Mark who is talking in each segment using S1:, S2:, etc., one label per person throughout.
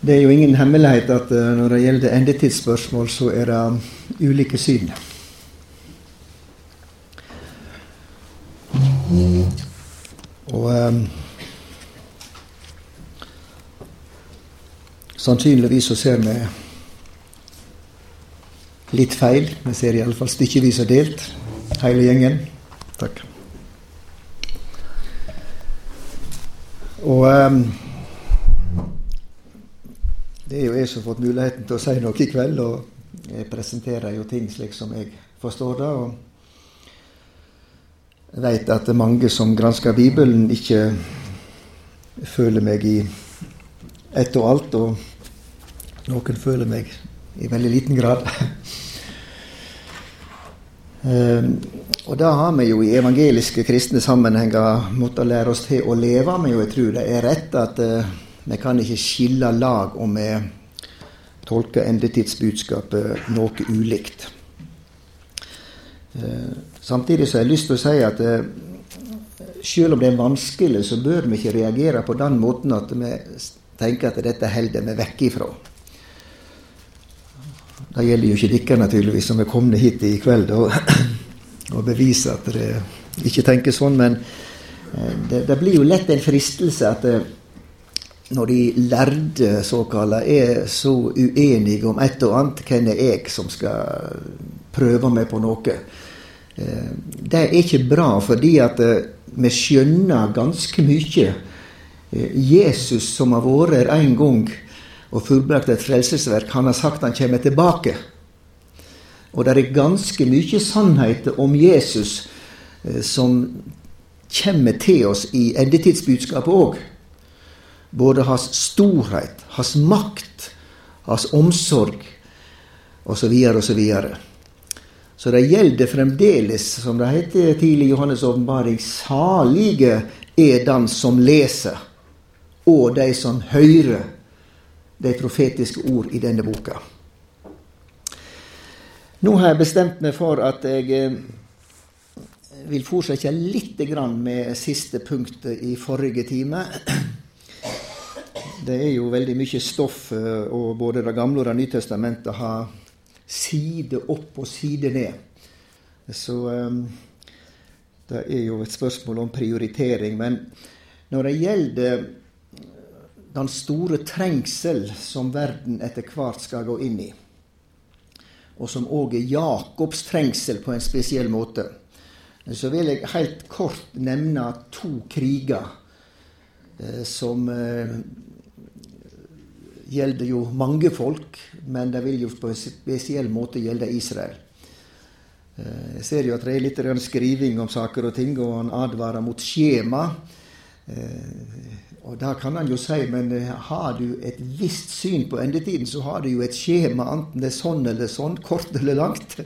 S1: Det er jo ingen hemmelighet at eh, når det gjelder endetidsspørsmål, så er det ulike syn. Og um, sannsynligvis så ser vi litt feil. Vi ser iallfall stykkevis og delt, hele gjengen. Takk. Og um, det er jo jeg som har fått muligheten til å si noe i kveld, og jeg presenterer jo ting slik som jeg forstår det. og Jeg vet at det er mange som gransker Bibelen, ikke føler meg i ett og alt, og noen føler meg i veldig liten grad. Um, og da har vi jo i evangeliske kristne sammenhenger måttet lære oss til å leve med, og jeg tror det er rett at uh, vi kan ikke skille lag om vi tolker endetidsbudskapet noe ulikt. Eh, samtidig så har jeg lyst til å si at eh, selv om det er vanskelig, så bør vi ikke reagere på den måten at vi tenker at dette holder vi vekk ifra. Det gjelder jo ikke dere, naturligvis, som er kommet hit i kveld og, og beviser at dere ikke tenker sånn. Men eh, det, det, blir jo lett en fristelse at når de lærde såkalte er så uenige om et og annet, hvem er jeg som skal prøve meg på noe? Eh, det er ikke bra, fordi at eh, vi skjønner ganske mye. Eh, Jesus, som har vært her en gang og fullbrakt et frelsesverk, han har sagt han kommer tilbake. Og det er ganske mye sannhet om Jesus som kommer til oss i endetidsbudskapet òg. Både hans storhet, hans makt, hans omsorg osv. osv. Så, det gjelder fremdeles, som det heter tidlig i Johannes' åpenbaring, salige er den som leser, og de som hører de profetiske ord i denne boka. Nå har jeg bestemt meg for at jeg eh, vil fortsette litt med siste punktet i forrige time. Det er jo veldig mye stoff, eh, og både Det gamle og Det nye testamentet har side opp og side ned. Så um, det er jo et spørsmål om prioritering. Men når det gjelder den store trengsel som verden etter hvert skal gå inn i, og som òg er Jakobs trengsel på en spesiell måte, så vil jeg helt kort nevne to kriger eh, som eh, gjelder jo mange folk, men det vil jo på en spesiell måte gjelde Israel. Eh, jeg ser jo at det er litt skriving om saker og ting, og han advarer mot skjema. Eh, og da kan han jo si, men eh, har du et visst syn på endetiden, så har du jo et skjema, enten det er sånn eller sånn, kort eller langt.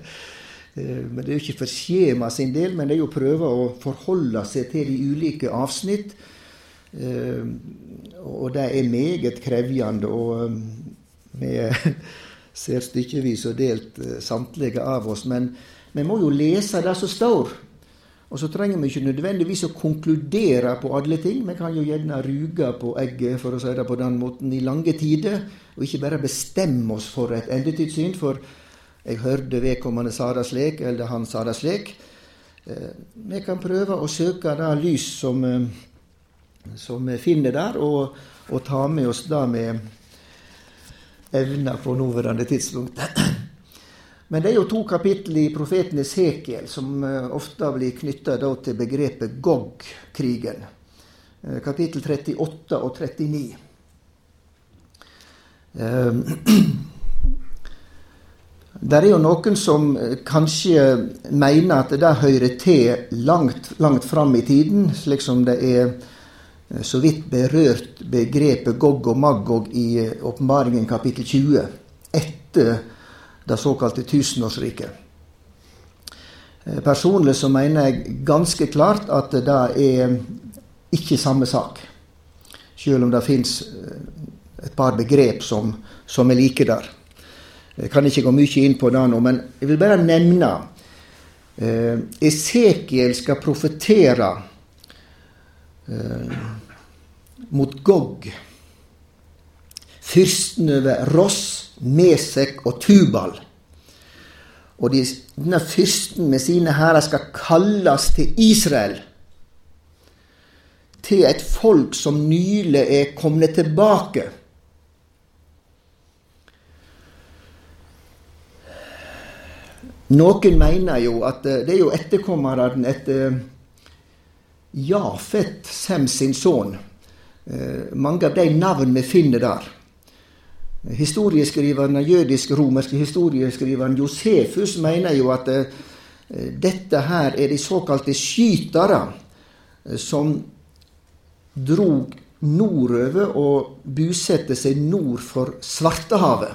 S1: Men det er jo ikke for skjema sin del, men det er jo å prøve å forholde seg til de ulike avsnitt og det er meget krevjende. Og ehm, vi ser stykkevis og delt eh, samtlige av oss. Men vi må jo lese det som står. Og så trenger vi ikke nødvendigvis å konkludere på alle ting. Vi kan jo gjerne ruge på egget, for å si det på den måten, i lange tider. Og ikke bare bestemme oss for et endetidssyn. For jeg hørte vedkommende sa det slik, eller han sa det slik. Eh, vi kan prøve å søke det lys som eh, som vi finner der, og, og ta med oss det med evner på nåværende tidspunkt. Men det er jo to kapittel i profeten Esekiel som eh, ofte blir knytta til begrepet Gog-krigen. Eh, kapittel 38 og 39. Det er jo noen som eh, kanskje mener at det hører til langt, langt fram i tiden, slik som det er Eh, så vidt berørt begrepet Gog og Magog i eh, åpenbaringen kapittel 20, etter det såkalte tusenårsriket. Eh, personlig så mener jeg ganske klart at det er ikke samme sak. Selv om det fins et par begrep som, som er like der. Jeg kan ikke gå mye inn på det nå, men jeg vil bare nevne Esekiel skal profetere mot Gog fyrsten over Ross, Mesek og Tubal. Og de, denne fyrsten med sine hærer skal kalles til Israel. Til et folk som nylig er kommet tilbake. Noen mener jo at eh, det er jo etterkommerne etter Jafet, Sem sin sønn. Eh, mange av de navn vi finner der. Historieskriveren, Jødisk-romerske historieskriveren Josefus mener jo at uh, dette her er de såkalte skytere uh, som drog nordover og bosatte seg nord for Svartehavet.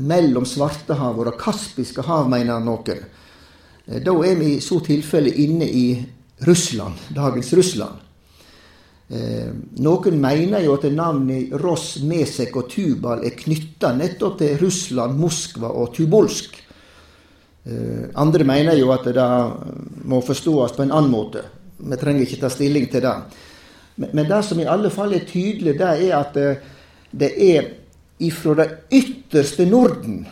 S1: Mellom Svartehavet og Det kaspiske hav, mener noen. Da er vi i så tilfelle inne i Russland, dagens Russland. Eh, noen mener jo at navnet Ross, Mesek og Tubal er knytta nettopp til Russland, Moskva og Tubolsk. Eh, andre mener jo at det må forstås på en annen måte. Vi trenger ikke ta stilling til det. Men, men det som i alle fall er tydelig, det er at eh, det er ifra det ytterste Norden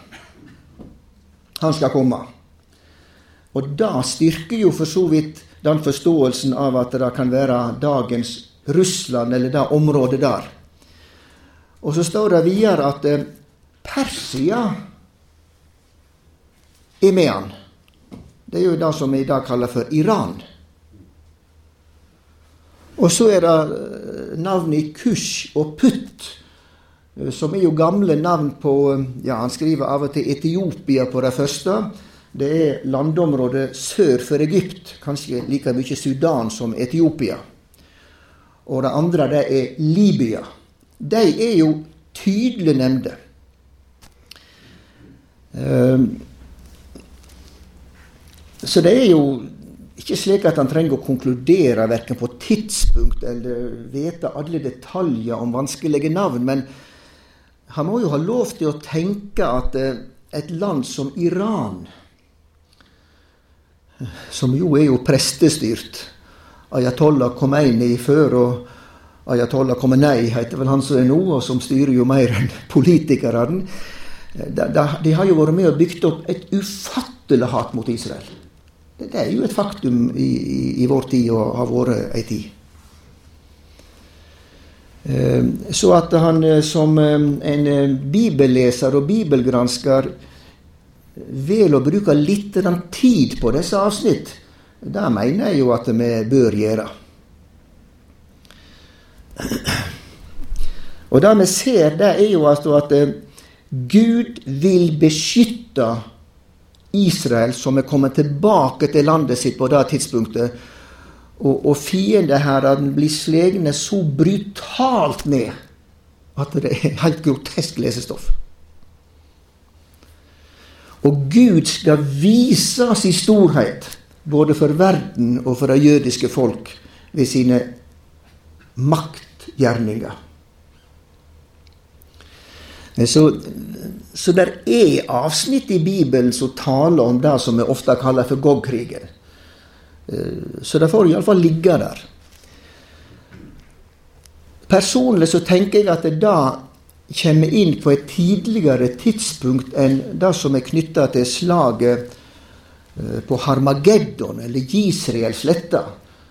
S1: han skal komme. Og det styrker jo for så vidt den forståelsen av at det kan være dagens Russland, eller det området der. Og så står det videre at eh, Persia er med han. Det er jo det som vi i dag kaller for Iran. Og så er det eh, navnet Kush og Putt, eh, som er jo gamle navn på Ja, han skriver av og til Etiopia på det første. Det er landområdet sør for Egypt, kanskje like mye Sudan som Etiopia og det andre det er Libya. De er jo tydelig nevnte. Ehm, så det er jo ikke slik at han trenger å konkludere verken på tidspunkt eller vite alle detaljer om vanskelige navn, men han må jo ha lov til å tenke at eh, et land som Iran, som jo er jo prestestyrt, Ayatollah Khomeini før, og Ayatollah Khomeini heter vel han som er nå, og som styrer jo mer enn politikerne. De har jo vært med og bygd opp et ufattelig hat mot Israel. Det er jo et faktum i, i, i vår tid, og har vært ei tid. Eh, så at han eh, som eh, en bibelleser og bibelgransker vel å bruke litt tid på disse avsnitt, det mener jeg jo at vi bør gjøre. Og det vi ser, det er jo altså at eh, Gud vil beskytte Israel, som er kommet tilbake til landet sitt på det tidspunktet. Og, og fiendeherrene blir slegne så brutalt ned at det er helt grotesk lesestoff. Og Gud skal vise sin storhet både for verden og for det jødiske folk ved sine maktgjerninger. Så, så det er avsnitt i Bibelen som taler om det som vi ofte kaller for Gog-krigen. Så det får iallfall ligge der. Personlig så tenker jeg at det da kommer inn på et tidligere tidspunkt enn det som er knytta til slaget Eh, på Harmageddon, eller Gisraelsletta,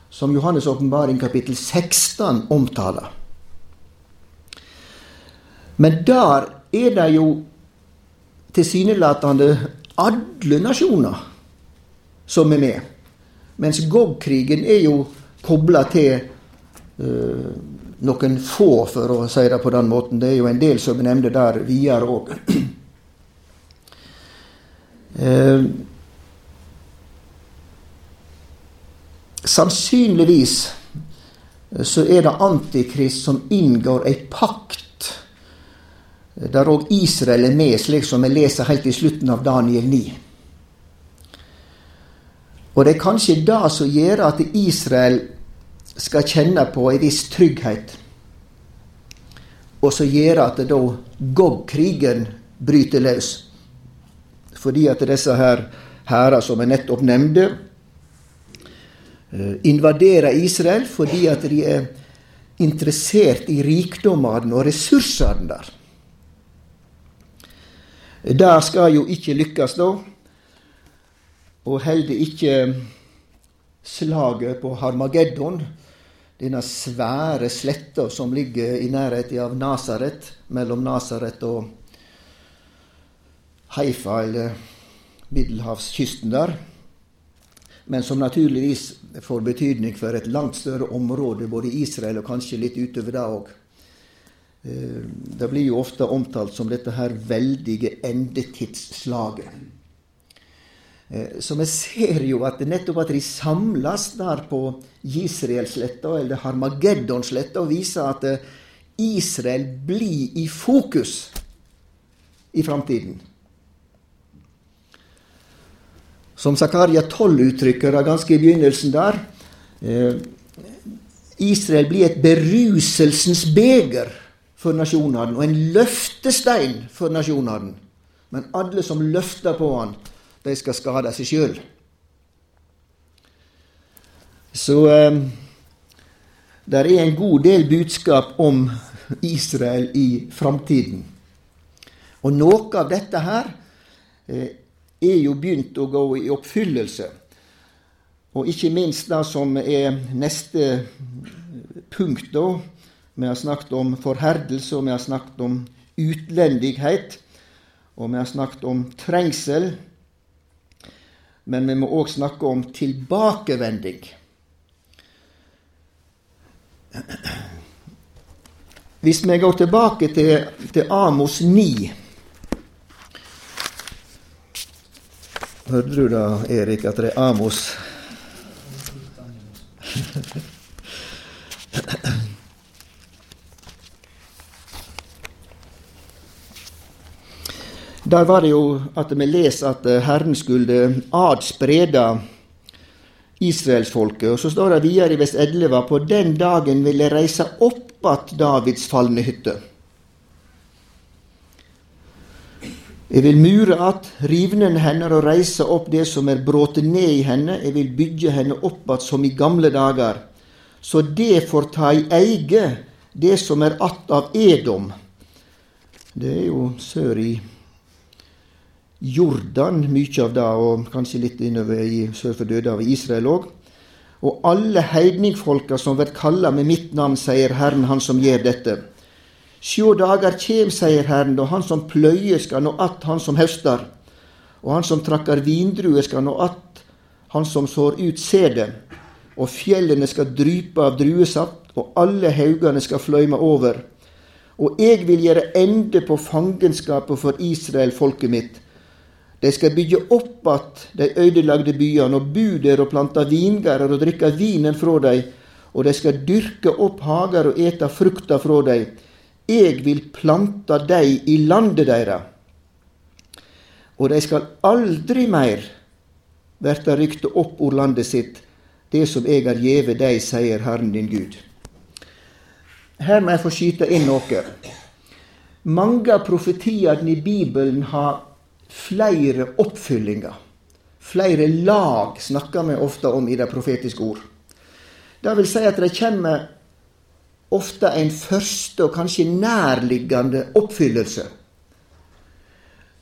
S1: som Johannes' åpenbaring kapittel 16 omtaler. Men der er det jo tilsynelatende alle nasjoner som er med. Mens Gog-krigen er jo kobla til uh, noen få, for å si det på den måten. Det er jo en del som vi nevnte der videre òg. Sannsynligvis så er det Antikrist som inngår ei pakt der òg Israel er med, slik som vi leser helt i slutten av Daniel 9. Og det er kanskje det som gjør at Israel skal kjenne på en viss trygghet, og som gjør at da Gog-krigen bryter løs. Fordi at disse her hærer som jeg nettopp nevnte, Eh, invadere Israel fordi at de er interessert i rikdommene og ressursene der. Der skal jo ikke lykkes, da. Og heller ikke slaget på Harmageddon, denne svære sletta som ligger i nærheten av Nasaret, mellom Nasaret og Haifa, eller middelhavskysten der. Men som naturligvis får betydning for et langt større område, både i Israel og kanskje litt utover det òg. Eh, det blir jo ofte omtalt som dette her veldige endetidsslaget. Eh, så vi ser jo at nettopp at de samles der på Israelsletta, eller Harmageddonsletta, viser at eh, Israel blir i fokus i framtiden. Som Zakaria 12 uttrykker det ganske i begynnelsen der Israel blir et beruselsens beger for nasjonene, og en løftestein for nasjonene. Men alle som løfter på han, de skal skade seg sjøl. Så eh, det er en god del budskap om Israel i framtiden. Og noe av dette her eh, er jo begynt å gå i oppfyllelse. Og ikke minst det som er neste punkt, da, vi har snakket om forherdelse, og vi har snakket om utlendighet. Og vi har snakket om trengsel. Men vi må òg snakke om tilbakevending. Hvis vi går tilbake til, til Amos 9 Hørte du da, Erik, at det er Amos Der var det jo at vi leser at eh, Herren skulle adspreda israelsfolket. Og så står det videre i vers 11 på den dagen vil jeg reise opp att Davids falne hytte. Jeg vil mure att, rivnen henne og reise opp det som er bråte ned i henne. Jeg vil bygge henne opp att som i gamle dager. Så det får ta i eige det som er att av Edom. Det er jo sør i Jordan, mye av det, og kanskje litt innover i sør for døde av Israel òg. Og alle heidningfolka som blir kalla med mitt navn, sier Herren, Han som gjør dette. Sjå dager kjem, sier Herren, og Han som pløyer skal nå att Han som høstar, og Han som trakkar vindruer skal nå att Han som sår ut sæden, og fjellene skal drype av druesaft, og alle haugane skal fløyme over. Og eg vil gjere ende på fangenskapet for Israel, folket mitt de skal bygge opp att de ødelagde byene og bu der og plante vingardar og drikke vinen fra dei, og de skal dyrke opp hager og ete frukta fra dei. Eg vil plante dei i landet deira. Og de skal aldri meir verta rykte opp ord landet sitt, det som eg har gjeve dei, sier Herren din Gud. Her må jeg få skyte inn noe. Mange av profetiene i Bibelen har flere oppfyllinger. Flere lag snakker vi ofte om i de profetiske ord. Det vil si at det kommer ofte en første og kanskje nærliggende oppfyllelse.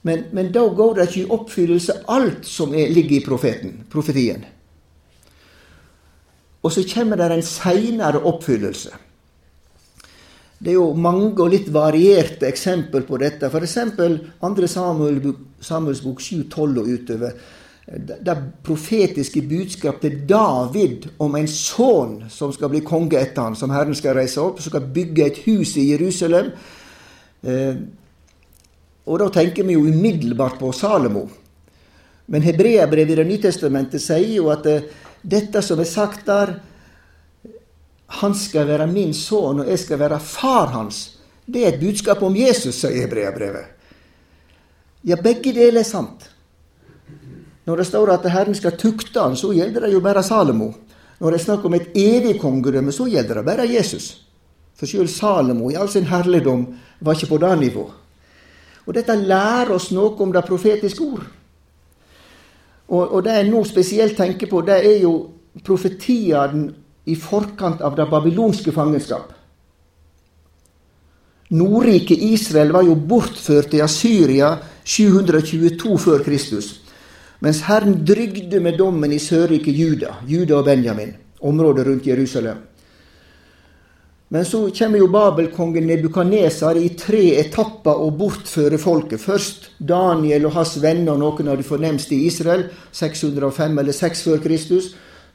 S1: Men, men da går det ikke i oppfyllelse alt som er, ligger i profeten, profetien. Og så kommer det en seinere oppfyllelse. Det er jo mange og litt varierte eksempel på dette. F.eks. 2. Samuel, Samuels bok 7, 12 og utover. Det profetiske budskap til David om en sønn som skal bli konge etter han, som Herren skal reise opp, som skal bygge et hus i Jerusalem. Eh, og da tenker vi jo umiddelbart på Salomo. Men hebreabrevet i Det nye testamentet sier jo at eh, dette som er sagt der, han skal være min sønn, og jeg skal være far hans. Det er et budskap om Jesus, sier Hebreabrevet. Ja, begge deler er sant. Når det står at Herren skal tukte han, så gjelder det jo bare Salomo. Når det er snakk om et evig kongedømme, så gjelder det bare Jesus. For sjøl Salomo i all sin herligdom var ikke på det nivå. Og dette lærer oss noe om det profetiske ord. Og, og det jeg nå spesielt tenker på, det er jo profetiene i forkant av det babylonske fangenskap. Nordriket Israel var jo bortført til Asyria 722 før Kristus. Mens Herren drygde med dommen i sørriket Juda, Juda og Benjamin, området rundt Jerusalem. Men så kommer jo Babelkongen Nebukaneser i tre etapper og bortfører folket. Først Daniel og hans venner, noen av de fornemste i Israel, 605 eller 6 før Kristus.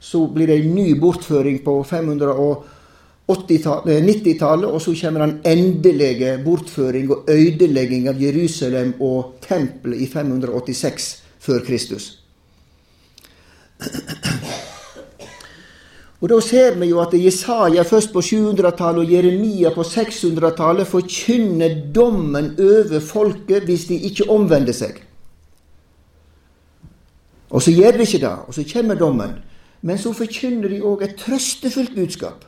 S1: Så blir det en ny bortføring på 590-tallet, og så kommer den endelige bortføring og ødelegging av Jerusalem og tempelet i 586 før Kristus. Og Da ser vi jo at Jesaja først på 700-tallet og Jeremia på 600-tallet forkynner dommen over folket hvis de ikke omvender seg. Og så gjør de ikke det, og så kommer dommen. Men så forkynner de òg et trøstefullt budskap.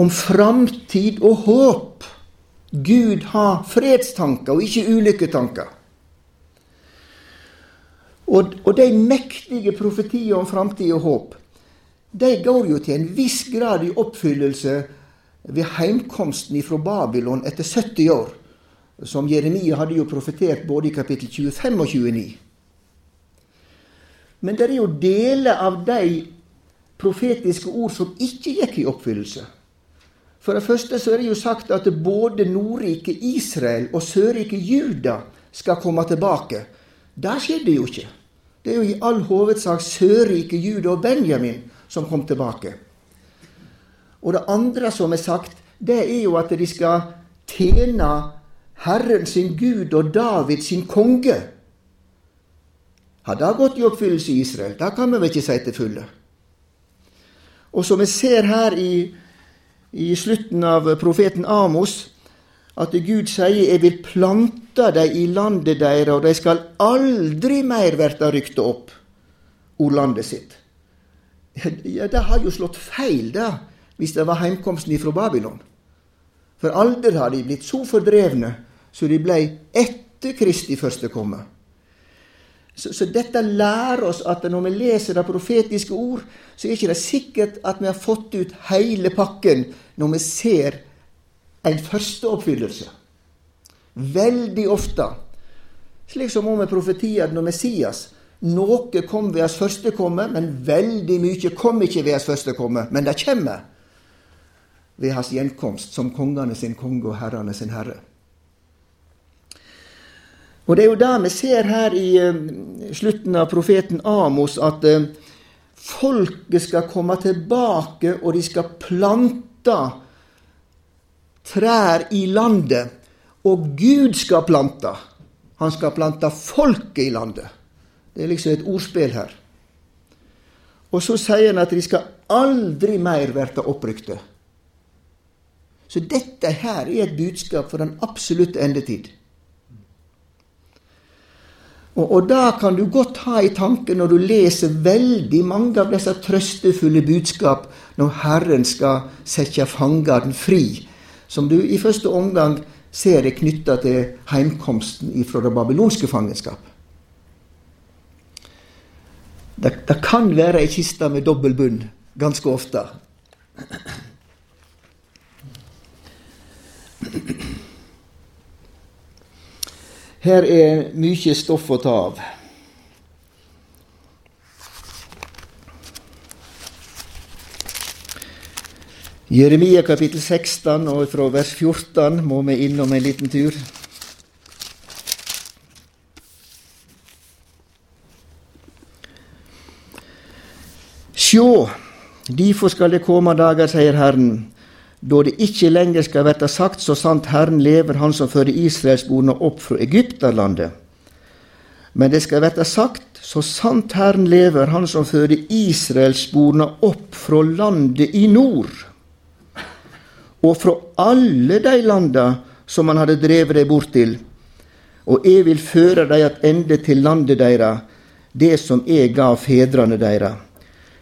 S1: Om framtid og håp. Gud har fredstanker og ikke ulykketanker. Og, og de mektige profetiene om framtid og håp, de går jo til en viss grad i oppfyllelse ved heimkomsten fra Babylon etter 70 år, som Jeremia hadde jo profetert både i kapittel 25 og 29. Men det er jo deler av de profetiske ord som ikke gikk i oppfyllelse. For det første så er det jo sagt at både Nordriket Israel og Sørriket Juda skal komme tilbake. Det skjedde jo ikke. Det er jo i all hovedsak Sørrike, Juda og Benjamin som kom tilbake. Og det andre som er sagt, det er jo at de skal tjene Herren sin Gud og David sin konge. Har det gått i oppfyllelse i Israel? Det kan vi vel ikke si til fulle. Og som vi ser her i, i slutten av profeten Amos, at Gud sier 'Jeg vil plante dei i landet deira, og dei skal aldri meir verta rykta opp', ordlandet sitt. Ja, Det har jo slått feil, da, hvis det var heimkomsten ifra Babylon. For aldri har de blitt så fordrevne så de blei etter Kristi første komme. Så, så, dette lærer oss at når vi leser det profetiske ord, så er det ikke sikkert at vi har fått ut hele pakken når vi ser en førsteoppfyllelse. Veldig ofte, slik som med profetiene når Messias. Noe kom ved hans første komme, men veldig mye kom ikke ved hans første komme. Men det kommer ved hans gjenkomst som kongene sin konge og herrene sin herre. Og Det er jo det vi ser her i uh, slutten av profeten Amos, at uh, folket skal komme tilbake, og de skal plante trær i landet, og Gud skal plante. Han skal plante folket i landet. Det er liksom et ordspill her. Og så sier han at de skal aldri mer verte opprykte. Så dette her er et budskap for den absolutte endetid. Og, og det kan du godt ha i tanke når du leser veldig mange av disse trøstefulle budskap når Herren skal sette fangene fri som du i første omgang ser er knytta til heimkomsten fra det babylonske fangenskap. Det, det kan være ei kiste med dobbel bunn ganske ofte. Her er mye stoff å ta av. Jeremia kapittel 16 og fra vers 14 må vi innom en liten tur. Sjå, derfor skal det komme dager, sier Herren, da det ikke lenger skal verte sagt så sant Herren lever, Han som fører israelsborna opp fra Egypterlandet. Men det skal verte sagt så sant Herren lever, Han som fører israelsborna opp fra landet i nord og fra alle de landa som han hadde drevet dem bort til. Og eg vil føre dem attende til landet deres, det som eg gav fedrene deres.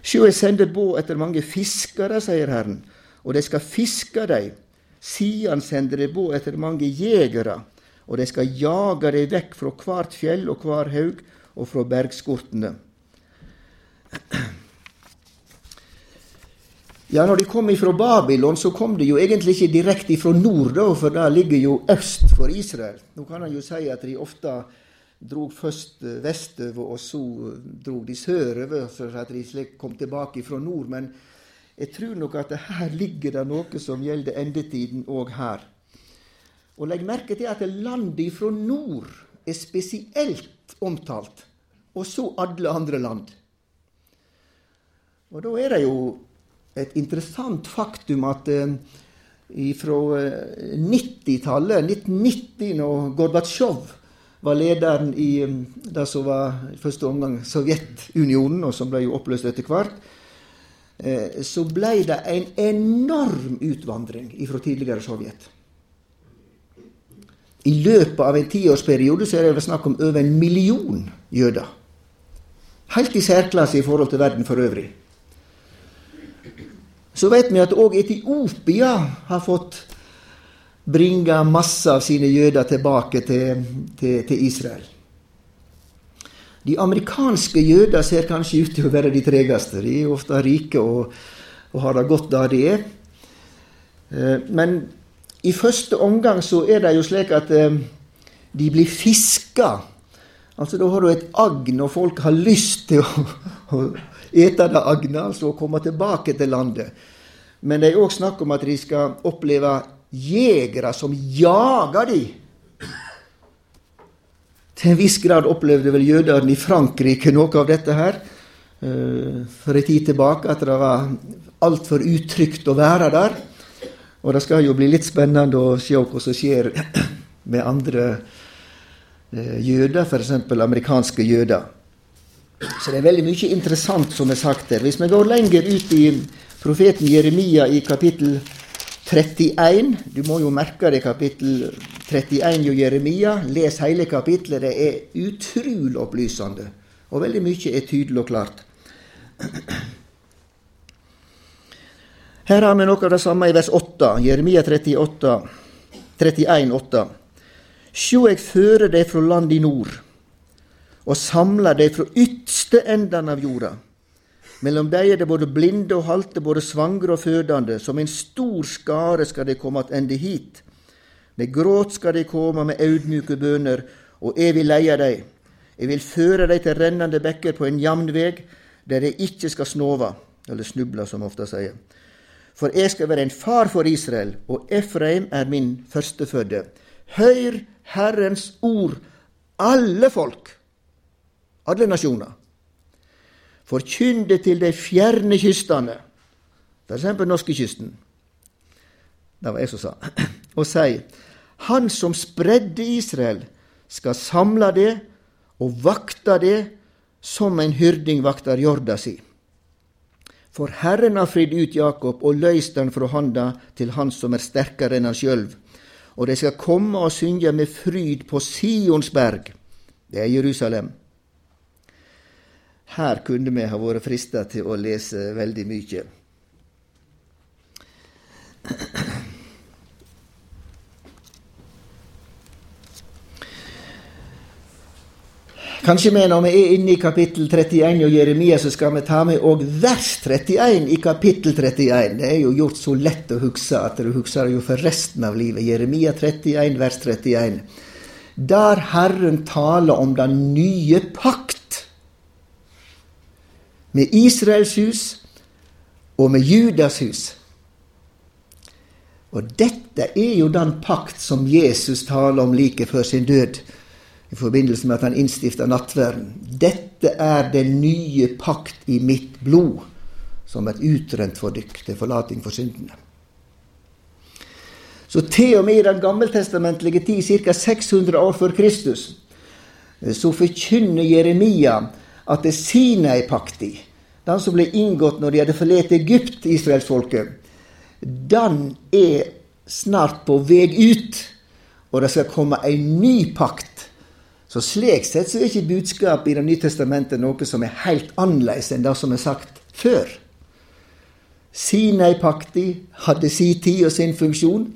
S1: Sjå, eg sender båd etter mange fiskere, sier Herren, og dei skal fiske dem. Sian sender dei båd etter mange jegere, og dei skal jage dem vekk fra kvart fjell og hver haug og fra bergskortene. Ja, når de kom ifra Babylon, så kom de jo egentlig ikke direkte ifra nord, da, for det ligger jo øst for Israel. Nå kan en jo si at de ofte drog først eh, vestover, og så drog de sørover, så at de slik kom tilbake fra nord. Men jeg tror nok at her ligger det noe som gjelder endetiden òg her. Og legg merke til at landet fra nord er spesielt omtalt, og så alle andre land. Og da er det jo et interessant faktum at fra 90-tallet, 1990, når Gorbatsjov var lederen i eh, det som var i første omgang Sovjetunionen, og som ble jo oppløst etter hvert, eh, så ble det en enorm utvandring fra tidligere Sovjet. I løpet av en tiårsperiode så er det snakk om over en million jøder. Helt i særklasse i forhold til verden for øvrig. Så vet vi at òg Etiopia har fått bringe masse av sine jøder tilbake til, til, til Israel. De amerikanske jøder ser kanskje ut til å være de tregeste. De er ofte rike og, og har det godt der de er. Eh, men i første omgang så er det jo slik at eh, de blir fiska. Altså Da har du et agn, og folk har lyst til å, å ete det agnet, altså å komme tilbake til landet. Men det er òg snakk om at de skal oppleve jegere som jager de. Til en viss grad opplevde vel jødene i Frankrike noe av dette her eh, for en tid tilbake, at det var altfor utrygt å være der. Og det skal jo bli litt spennende å se hva som skjer med andre eh, jøder, f.eks. amerikanske jøder. Så det er veldig mye interessant som er sagt der. Hvis vi går lenger ut i profeten Jeremia i kapittel 31 Du må jo merke det, kapittel 31 i Jeremia. Les hele kapittelet. Det er utrolig opplysende. Og veldig mye er tydelig og klart. Her har vi noe av det samme i vers 8, Jeremia 38, 31, 8. Sjå, eg fører deg fra land i nord, og samler deg fra ytste endene av jorda. Mellom dei er det både blinde og halte, både svangre og fødande. Som en stor skare skal de komme attende hit. Med gråt skal de komme, med audmjuke bøner, og eg vil leie dei. Eg vil føre dei til rennande bekker på en jamn veg, der dei ikkje skal snova, eller snubla, som ofte sier. For eg skal være en far for Israel, og Efraim er min førstefødde. Høyr Herrens ord, alle folk, alle nasjoner. Forkynn det til de fjerne kystene, f.eks. norskekysten. Det var jeg som sa. Og si Han som spredde Israel, skal samle det og vakta det som en hyrding vakter jorda si. For Herren har fridd ut Jakob og løyst han fra handa til Han som er sterkere enn han sjølv. Og de skal komme og synge med fryd på Sions berg, det er Jerusalem. Her kunne vi ha vært frista til å lese veldig mye. Kanskje vi når vi er inne i kapittel 31 og Jeremia, så skal vi ta med òg vers 31 i kapittel 31. Det er jo gjort så lett å huske at du husker jo for resten av livet. Jeremia 31, vers 31. Der Herren taler om den nye pakt med Israels hus og med Judas hus. Og dette er jo den pakt som Jesus taler om like før sin død, i forbindelse med at han innstifta nattverden. Dette er den nye pakt i mitt blod, som et utrent for dykk til forlating for syndene. Så til og med i den gammeltestamentlige tid, ca. 600 år før Kristus, så forkynner Jeremia at det Sinai-pakti, den som ble inngått når de hadde forlatt Egypt, israelsfolket, den er snart på vei ut, og det skal komme en ny pakt. Så slik sett så er ikke budskapet i Det nye testamentet noe som er helt annerledes enn det som er sagt før. Sinai-pakti hadde sin tid og sin funksjon,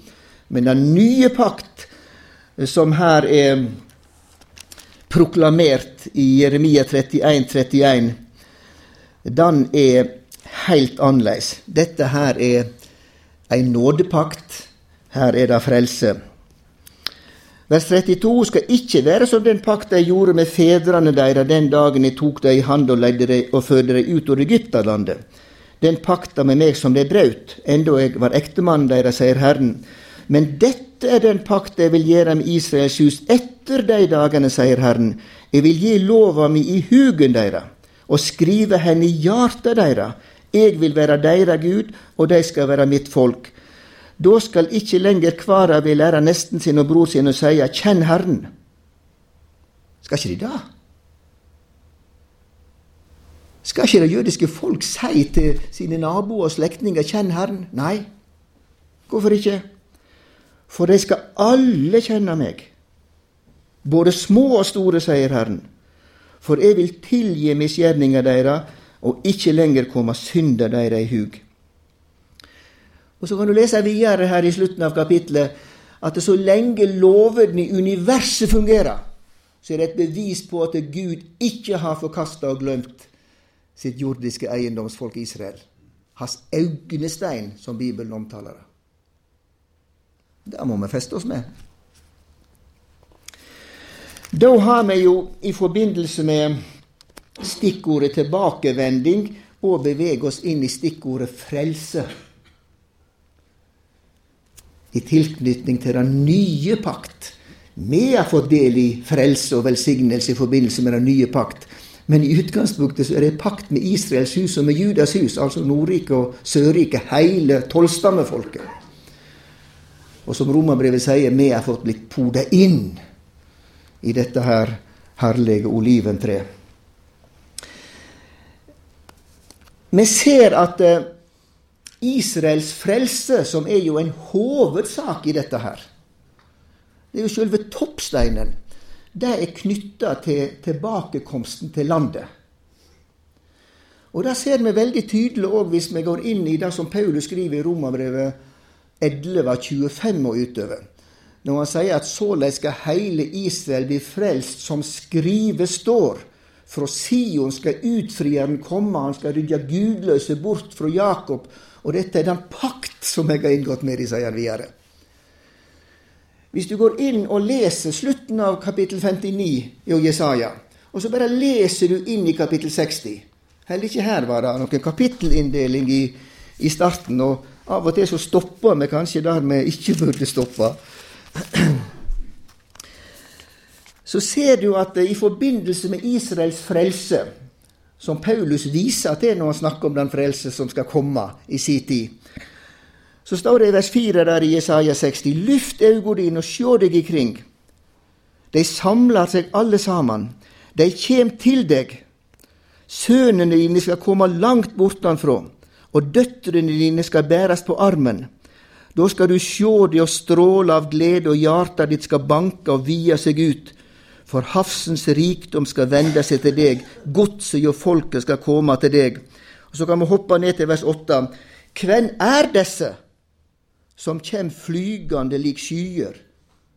S1: men den nye pakt som her er proklamert i Jeremia 31, 31, den er helt annerledes. Dette her er ei nådepakt. Her er det frelse. Vers 32 skal ikke være som den pakt de gjorde med fedrene deres den dagen jeg tok dem i hand og, de, og førte dem ut av Egypterlandet. Den pakta med meg som de brøt, enda jeg var ektemannen deres, sier Herren. Men dette er den pakt jeg vil gjere med Israels hus etter de dagene, sier Herren. Jeg vil gi lova mi i hugen deres og skrive henne i hjarta deres. Jeg vil være deres Gud, og de skal være mitt folk. Da skal ikke lenger hver av de lære nesten sin og bror sin å seie 'Kjenn Herren'. Skal ikke de da? Skal ikke det jødiske folk si til sine naboer og slektninger 'Kjenn Herren'? Nei. Hvorfor ikke? For de skal alle kjenne meg, både små og store, sier Herren. For jeg vil tilgi misgjerninga deira og ikke lenger komme synder deira i hug. Og Så kan du lese videre her i slutten av kapittelet at så lenge lovene i universet fungerer, så er det et bevis på at Gud ikke har forkasta og glemt sitt jordiske eiendomsfolk Israel. Hans øynestein, som Bibelen omtaler det. Det må vi feste oss med. Da har vi jo i forbindelse med stikkordet tilbakevending og bevege oss inn i stikkordet frelse. I tilknytning til den nye pakt. Vi har fått del i frelse og velsignelse i forbindelse med den nye pakt. Men i utgangspunktet så er det pakt med Israels hus og med Judas hus, altså Nordriket og Sørriket, hele tolvstammefolket. Og som Romerbrevet sier, vi har fått blitt poda inn i dette her herlige oliventreet. Vi ser at eh, Israels frelse, som er jo en hovedsak i dette her Det er jo selve toppsteinen. Det er knytta til tilbakekomsten til landet. Og Det ser vi veldig tydelig òg hvis vi går inn i det som Paulus skriver i Romerbrevet 11, 25 og utover. Når han sier at såleis skal heile Israel bli frelst, som skrive står. Fra Sion skal utfrieren komme, han skal rydde gudløse bort fra Jakob. Og dette er den pakt som jeg har inngått med dem, sier han videre. Hvis du går inn og leser slutten av kapittel 59 i Jesaja, og så bare leser du inn i kapittel 60 Heller ikke her var det noen kapittelinndeling i, i starten. Og av og til så stopper vi kanskje der vi ikke burde stoppe så ser du at i forbindelse med Israels frelse, som Paulus viser til når han snakker om den frelse som skal komme i sin tid, så står det i vers 4 der i Jesaja 60.: Lyft øynene dine og sjå deg ikring. De samler seg alle sammen. De kjem til deg. Sønnene dine skal komme langt bortanfra, og døtrene dine skal bæres på armen. Da skal du sjå deg og stråle av glede, og hjarta ditt skal banke og vie seg ut for havsens rikdom skal vende seg til deg, godset og folket skal komme til deg. Og Så kan vi hoppe ned til vers 8. Hvem er disse som kjem flygande lik skyer,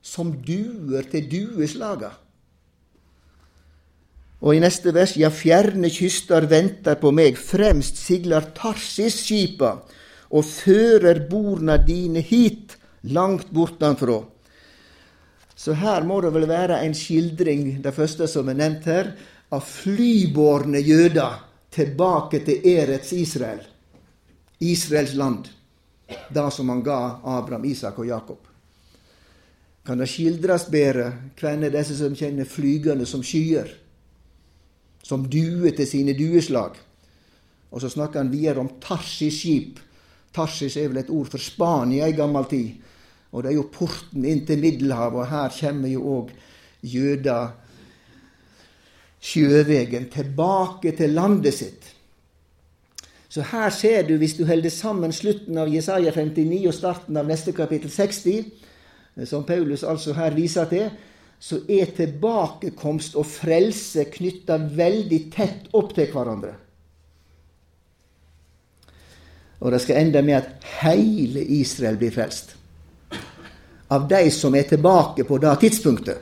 S1: som duer til dueslaga? Og i neste vers ja, fjerne kyster venter på meg, fremst sigler Tarsis-skipa og fører borna dine hit, langt bortanfra. Så her må det vel være en skildring, det første som er nevnt her, av flybårne jøder tilbake til Erets Israel, Israels land, da som han ga Abraham, Isak og Jakob. Kan det skildres bedre hvem er disse som kjenner flygende som skyer, som duer til sine dueslag? Og så snakker han videre om Tarsis-skip. Tarsis er vel et ord for Spania i gammel tid. Og det er jo porten inn til Middelhavet, og her kommer jo òg jøder sjøvegen tilbake til landet sitt. Så her ser du, hvis du holder sammen slutten av Jesaja 59 og starten av neste kapittel 60, som Paulus altså her viser til, så er tilbakekomst og frelse knytta veldig tett opp til hverandre. Og det skal ende med at hele Israel blir frelst av de som er tilbake på det tidspunktet.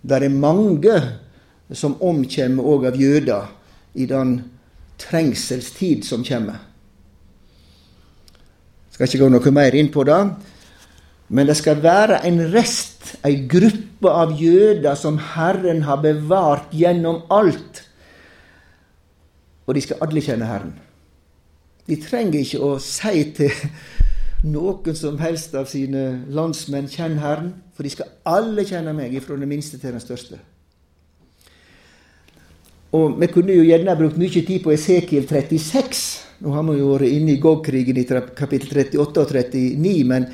S1: Det er mange som omkommer òg av jøder i den trengselstid som kommer. Skal ikke gå noe mer inn på det. Men det skal være en rest, ei gruppe av jøder som Herren har bevart gjennom alt. Og de skal alle kjenne Herren. De trenger ikke å si til noen som helst av sine landsmenn 'kjenn Herren', for de skal alle kjenne meg, fra den minste til den største. Og Vi kunne jo gjerne brukt mye tid på Esekiel 36. Nå har vi jo vært inne i Gog-krigen i kapittel 38 og 39, men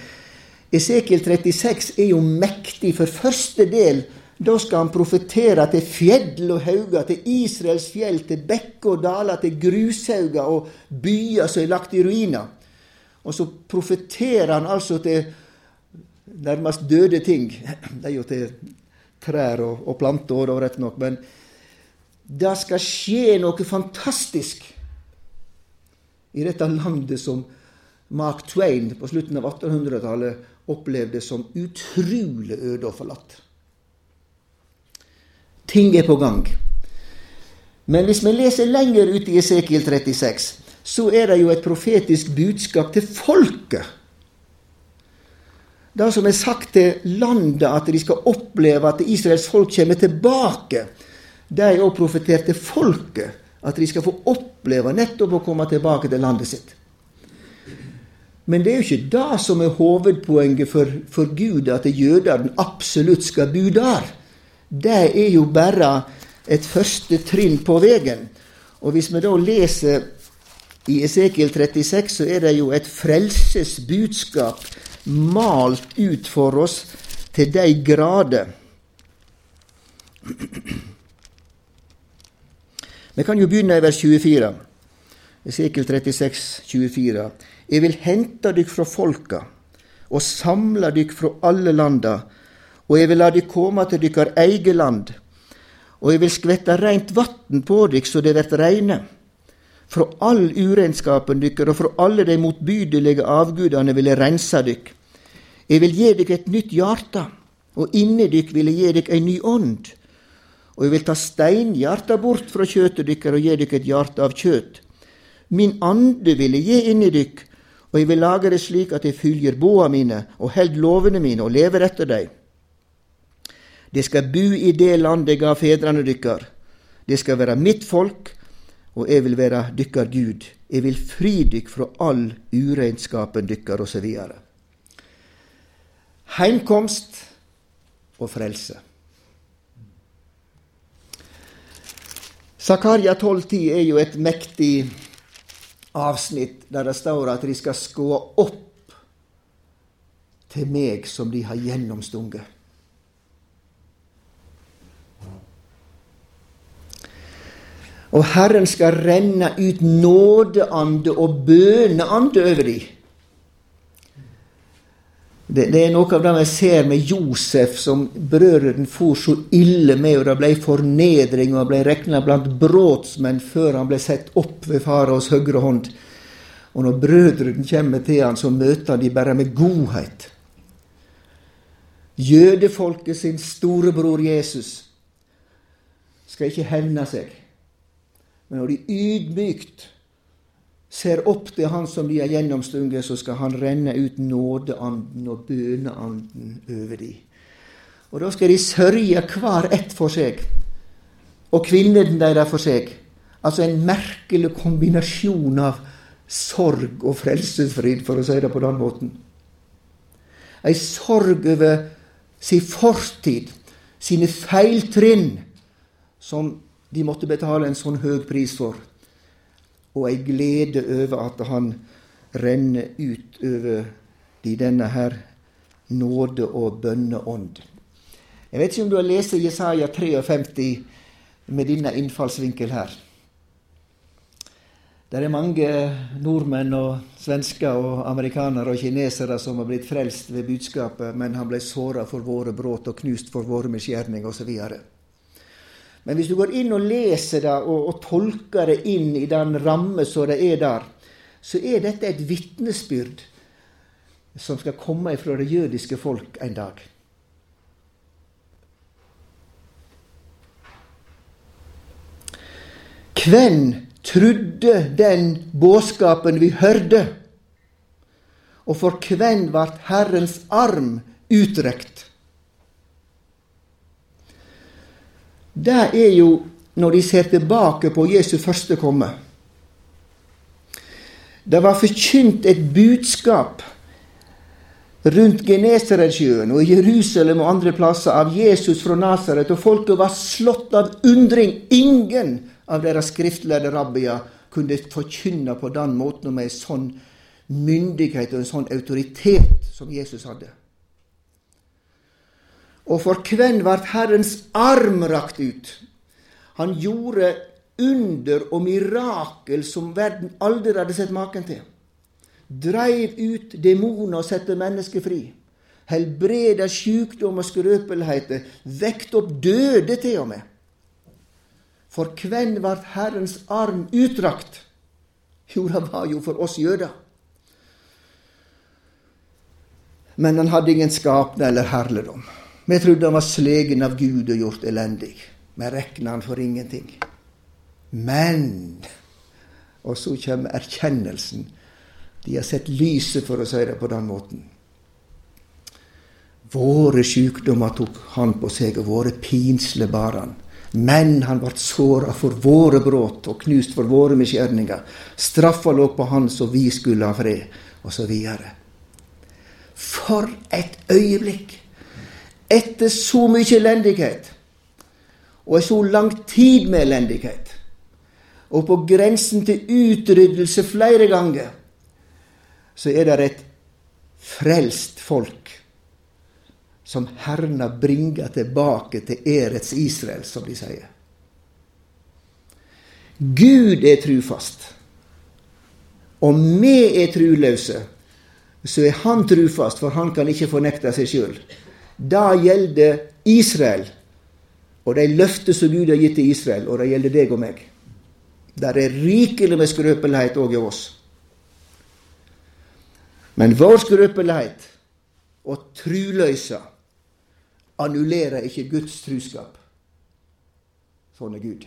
S1: Esekiel 36 er jo mektig. For første del da skal han profetere til fjell og hauger, til Israels fjell, til bekker og daler, til grushauger og byer som er lagt i ruiner. Og så profeterer han altså til nærmest døde ting. Det er jo til trær og, og planter, og rett nok. Men det skal skje noe fantastisk i dette landet som Mark Twain på slutten av 1800-tallet opplevde som utrolig øde og forlatt. Ting er på gang. Men hvis vi leser lenger ut i Esekiel 36, så er det jo et profetisk budskap til folket. Det som er sagt til landet, at de skal oppleve at Israels folk kommer tilbake. Det er òg profetert til folket, at de skal få oppleve nettopp å komme tilbake til landet sitt. Men det er jo ikke det som er hovedpoenget for, for Gud, at jødene absolutt skal bo der. Det er jo bare et første trinn på veien. Og hvis vi da leser i Esekiel 36 så er det jo et frelsesbudskap malt ut for oss til de grader. Vi kan jo begynne i vers 24. Esekiel 36, 24. Jeg vil hente dykk fra folka og samle dykk fra alle landa, og jeg vil la dykk komme til dykkar eige land, og jeg vil skvette reint vatn på dykk så det vert reine fra all urenskapen dykkar og fra alle de motbydelige avgudane vil eg rense dykk. Eg vil gi dykk et nytt hjarte, og inni dykk vil eg gi dykk ei ny ånd. Og eg vil ta steinhjarta bort fra kjøtet dykkar og gi dykk et hjarte av kjøt. Min ande vil eg gi inni dykk, og eg vil lage det slik at eg fylgjer boa mine og held lovene mine og lever etter dei. De skal bu i det landet eg gav fedrene dykkar. Det skal være mitt folk, og jeg vil være dykkar Gud. Jeg vil fri dykk fra all uregnskapen dykkar, osv. Heimkomst og frelse. Zakaria 12,10 er jo et mektig avsnitt der det står at de skal skåe opp til meg som de har gjennomstunget. Og Herren skal renne ut nådeande og bøneande over dem. Det, det, er noe av det vi ser med Josef, som brødrene for så ille med, og det ble fornedring, og han ble regna blant brotsmenn før han ble satt opp ved faraos høyre hånd. Og når brødrene kommer til han, så møter han de bare med godhet. Jødefolket sin storebror Jesus skal ikke hevne seg. Men når de ydmykt ser opp til Han som de har gjennomstunget, så skal Han renne ut nådeanden og bøneanden over dem. Og da skal de sørge hver ett for seg, og kvinnene deres for seg. Altså en merkelig kombinasjon av sorg og frelsesfrid, for å si det på den måten. Ei sorg over sin fortid, sine feiltrinn, som de måtte betale en sånn høg pris for. Og ei glede over at han renner ut over de denne her nåde- og bønneånd. Jeg vet ikke om du har lest Jesaja 53 med denne innfallsvinkel her. Det er mange nordmenn og svensker og amerikanere og kinesere som har blitt frelst ved budskapet, men han ble såra for våre brudd og knust for våre misgjerninger osv. Men hvis du går inn og leser det og, og tolker det inn i den ramme som det er der, så er dette et vitnesbyrd som skal komme fra det jødiske folk en dag. Hvem trudde den budskapen vi hørte. Og for hvem vart Herrens arm utrekt? Det er jo når de ser tilbake på Jesu første komme. Det var forkynt et budskap rundt Genesaretsjøen og Jerusalem og andre plasser av Jesus fra Nasaret, og folket var slått av undring. Ingen av deres skriftlærde rabbier kunne forkynne på den måten og med en sånn myndighet og en sånn autoritet som Jesus hadde. Og for hvem ble Herrens arm rakt ut? Han gjorde under og mirakel som verden aldri hadde sett maken til. Dreiv ut demoner og sette mennesker fri. Helbreda sykdom og skrøpeligheter. Vekte opp døde til og med. For hvem ble Herrens arm utdrakt? Jo, det var jo for oss jøder. Men han hadde ingen skapne eller herligdom. Vi trodde han var slegen av Gud og gjort elendig. Vi rekna han for ingenting. Men Og så kommer erkjennelsen. De har sett lyset, for å si det på den måten. Våre sykdommer tok han på seg, og våre pinsler bar han. Men han ble såra for våre brudd og knust for våre misgjerninger. Straffa lå på han så vi skulle ha fred, og så videre. For et øyeblikk! Etter så mye elendighet, og så lang tid med elendighet, og på grensen til utryddelse flere ganger, så er det et frelst folk som Herna bringer tilbake til Erets Israel, som de sier. Gud er trufast, og vi er truløse, så er Han trufast, for han kan ikke fornekte seg sjøl. Da gjelder Israel og de løfter som Gud har gitt til Israel, og det gjelder deg og meg. Der er rikelig med skrøpelighet òg i oss. Men vår skrøpelighet og truløysa annullerer ikke Guds truskap. Sånn er Gud.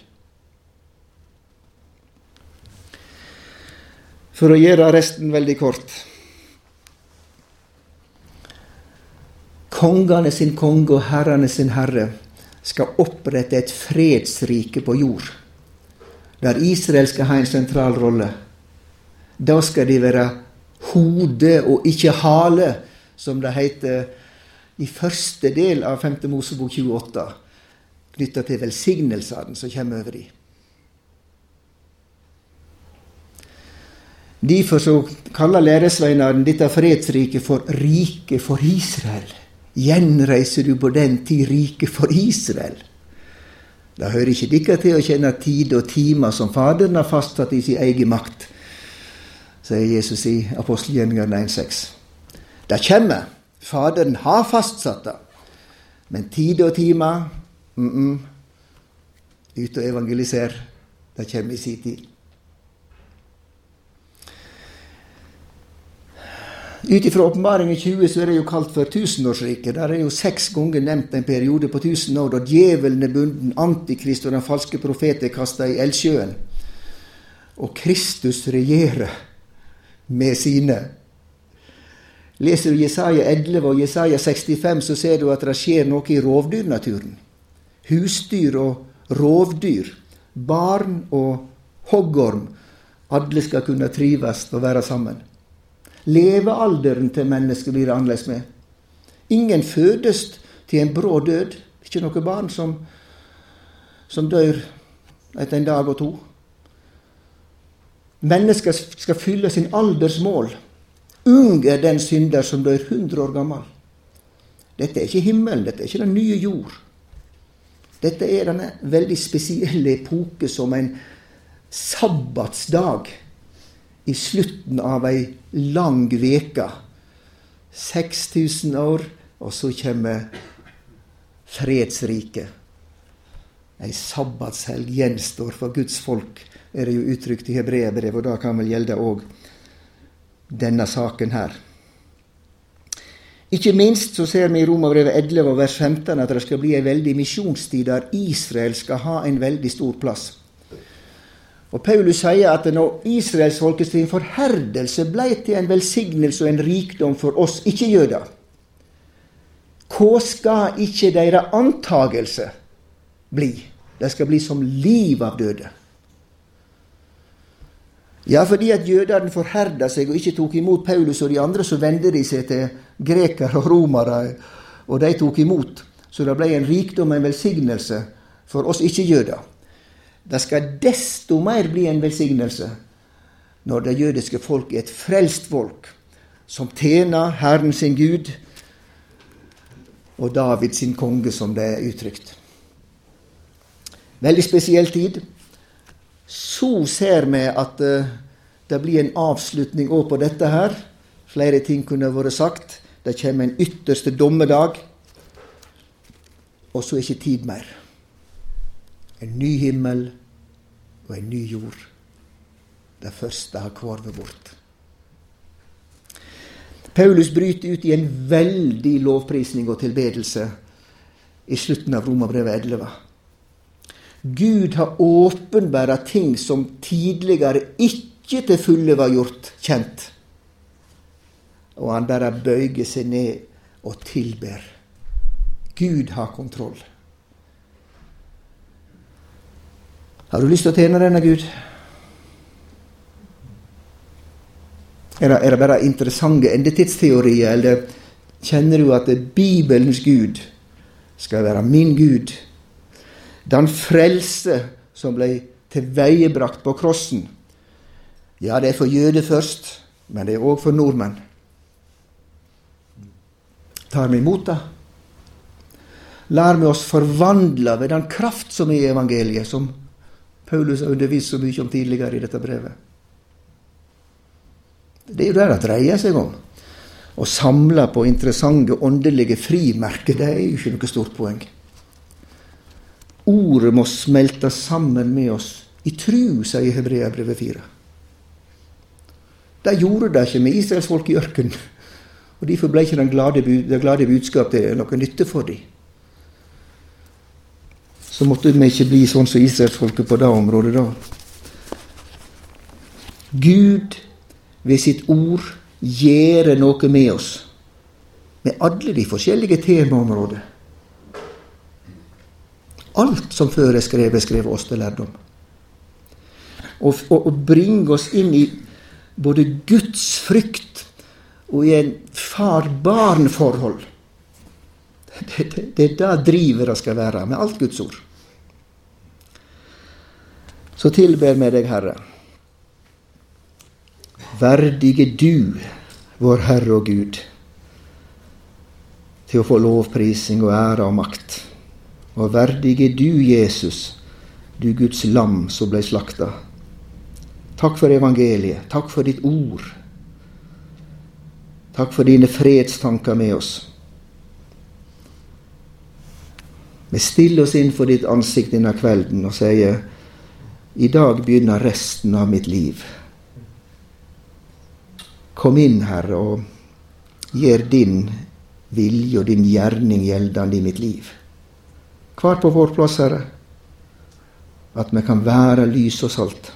S1: For å gjøre resten veldig kort Kongene sin konge og herrene sin herre skal opprette et fredsrike på jord, der Israel skal ha en sentral rolle. Da skal de være hode og ikke hale, som det heter i første del av 5. Mosebok 28, knytta til velsignelsene som kommer over dem. Derfor kaller læresveinene dette fredsriket for riket for Israel gjenreiser du på den tid riket for Israel. Da hører ikke dere til å kjenne tid og timer som Faderen har fastsatt i sin egen makt, sier Jesus i apostelgjerningene 1,6. Det kommer. Faderen har fastsatt det. Men tid og timer mm -mm, Ut og evangelisere. Det kommer i sin tid. Ut ifra Åpenbaringen 20 så er det jo kalt for tusenårsriket. Der er jo seks ganger nevnt en periode på tusen år da djevelen er bunden, Antikrist og den falske profet er kasta i eldsjøen. Og Kristus regjerer med sine. Leser du Jesaja 11 og Jesaja 65, så ser du at det skjer noe i rovdyrnaturen. Husdyr og rovdyr, barn og hoggorm, alle skal kunne trives og være sammen. Levealderen til mennesket blir det annerledes med. Ingen fødes til en brå død. Ikke noe barn som, som dør etter en dag og to. Mennesker skal fylle sin alders mål. Ung er den synder som dør 100 år gammel. Dette er ikke himmelen, dette er ikke den nye jord. Dette er denne veldig spesielle epoke som en sabbatsdag i slutten av ei lang veke. 6000 år, og så kommer fredsriket. Ei sabbatshelg gjenstår for Guds folk, er det jo uttrykt i hebreerbrevet, og da kan vel gjelde òg denne saken her. Ikke minst så ser vi i Romerbrevet 11 vers 15 at det skal bli ei veldig misjonstid der Israel skal ha en veldig stor plass. Og Paulus sier at når israelsfolkets forherdelse ble til en velsignelse og en rikdom for oss ikke-jøder, hva skal ikke deres antagelse bli? Det skal bli som liv av døde. Ja, fordi at jødene forherda seg og ikke tok imot Paulus og de andre, så vendte de seg til grekere og romere, og de tok imot. Så det ble en rikdom og en velsignelse for oss ikke-jøder. Det skal desto mer bli en velsignelse når det jødiske folk er et frelst folk, som tjener Herren sin Gud og David sin konge, som det er uttrykt. Veldig spesiell tid. Så ser vi at uh, det blir en avslutning òg på dette her. Flere ting kunne vært sagt. Det kommer en ytterste dommedag. Og så er ikke tid mer. En ny himmel og en ny jord. Det første har kvarvet bort. Paulus bryter ut i en veldig lovprisning og tilbedelse i slutten av Romerbrevet 11. Gud har åpenbæra ting som tidligere ikke til fulle var gjort kjent. Og han bare bøyer seg ned og tilber. Gud har kontroll. Har du lyst til å tjene denne Gud? Er det, er det bare interessante endetidsteorier, eller kjenner du at Bibelens Gud skal være min Gud? Den frelse som ble tilveiebrakt på krossen. Ja, det er for jøder først, men det er òg for nordmenn. Tar vi imot det? Lær vi oss forvandle ved den kraft som er i evangeliet, som Paulus har undervist så mye om tidligere i dette brevet. Det er jo det det dreier seg om. Å samle på interessante åndelige frimerker, det er jo ikke noe stort poeng. Ordet må smelte sammen med oss i tru, sier Hebreabrevet 4. De gjorde det ikke med israelsfolk i ørkenen. Og Derfor ble ikke det glade, det glade budskapet noe nytte for dem. Så måtte vi ikke bli sånn som israelsfolket på det området da. Gud ved sitt ord gjør noe med oss. Med alle de forskjellige temaområder. Alt som før er skrevet, er oss til lærdom. Og, bringe oss inn i både Guds frykt og i en far-barn-forhold. Det, det, det er det drivet det skal være med alt Guds ord. Så tilber vi deg, Herre. Verdige du, vår Herre og Gud, til å få lovprising og ære og makt. Og verdige du, Jesus, du Guds lam som ble slakta. Takk for evangeliet. Takk for ditt ord. Takk for dine fredstanker med oss. Vi stiller oss inn for ditt ansikt denne kvelden og sier i dag begynner resten av mitt liv. Kom inn, Herre, og gjør din vilje og din gjerning gjeldende i mitt liv hver på vår plass, Herre. At vi kan være lys og salt.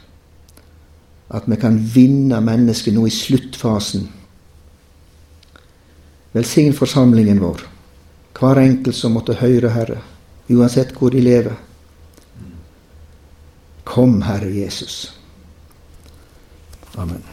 S1: At vi kan vinne mennesket nå i sluttfasen. Velsign forsamlingen vår, hver enkelt som måtte høre, Herre, uansett hvor de lever. Kom, Herre Jesus. Amen.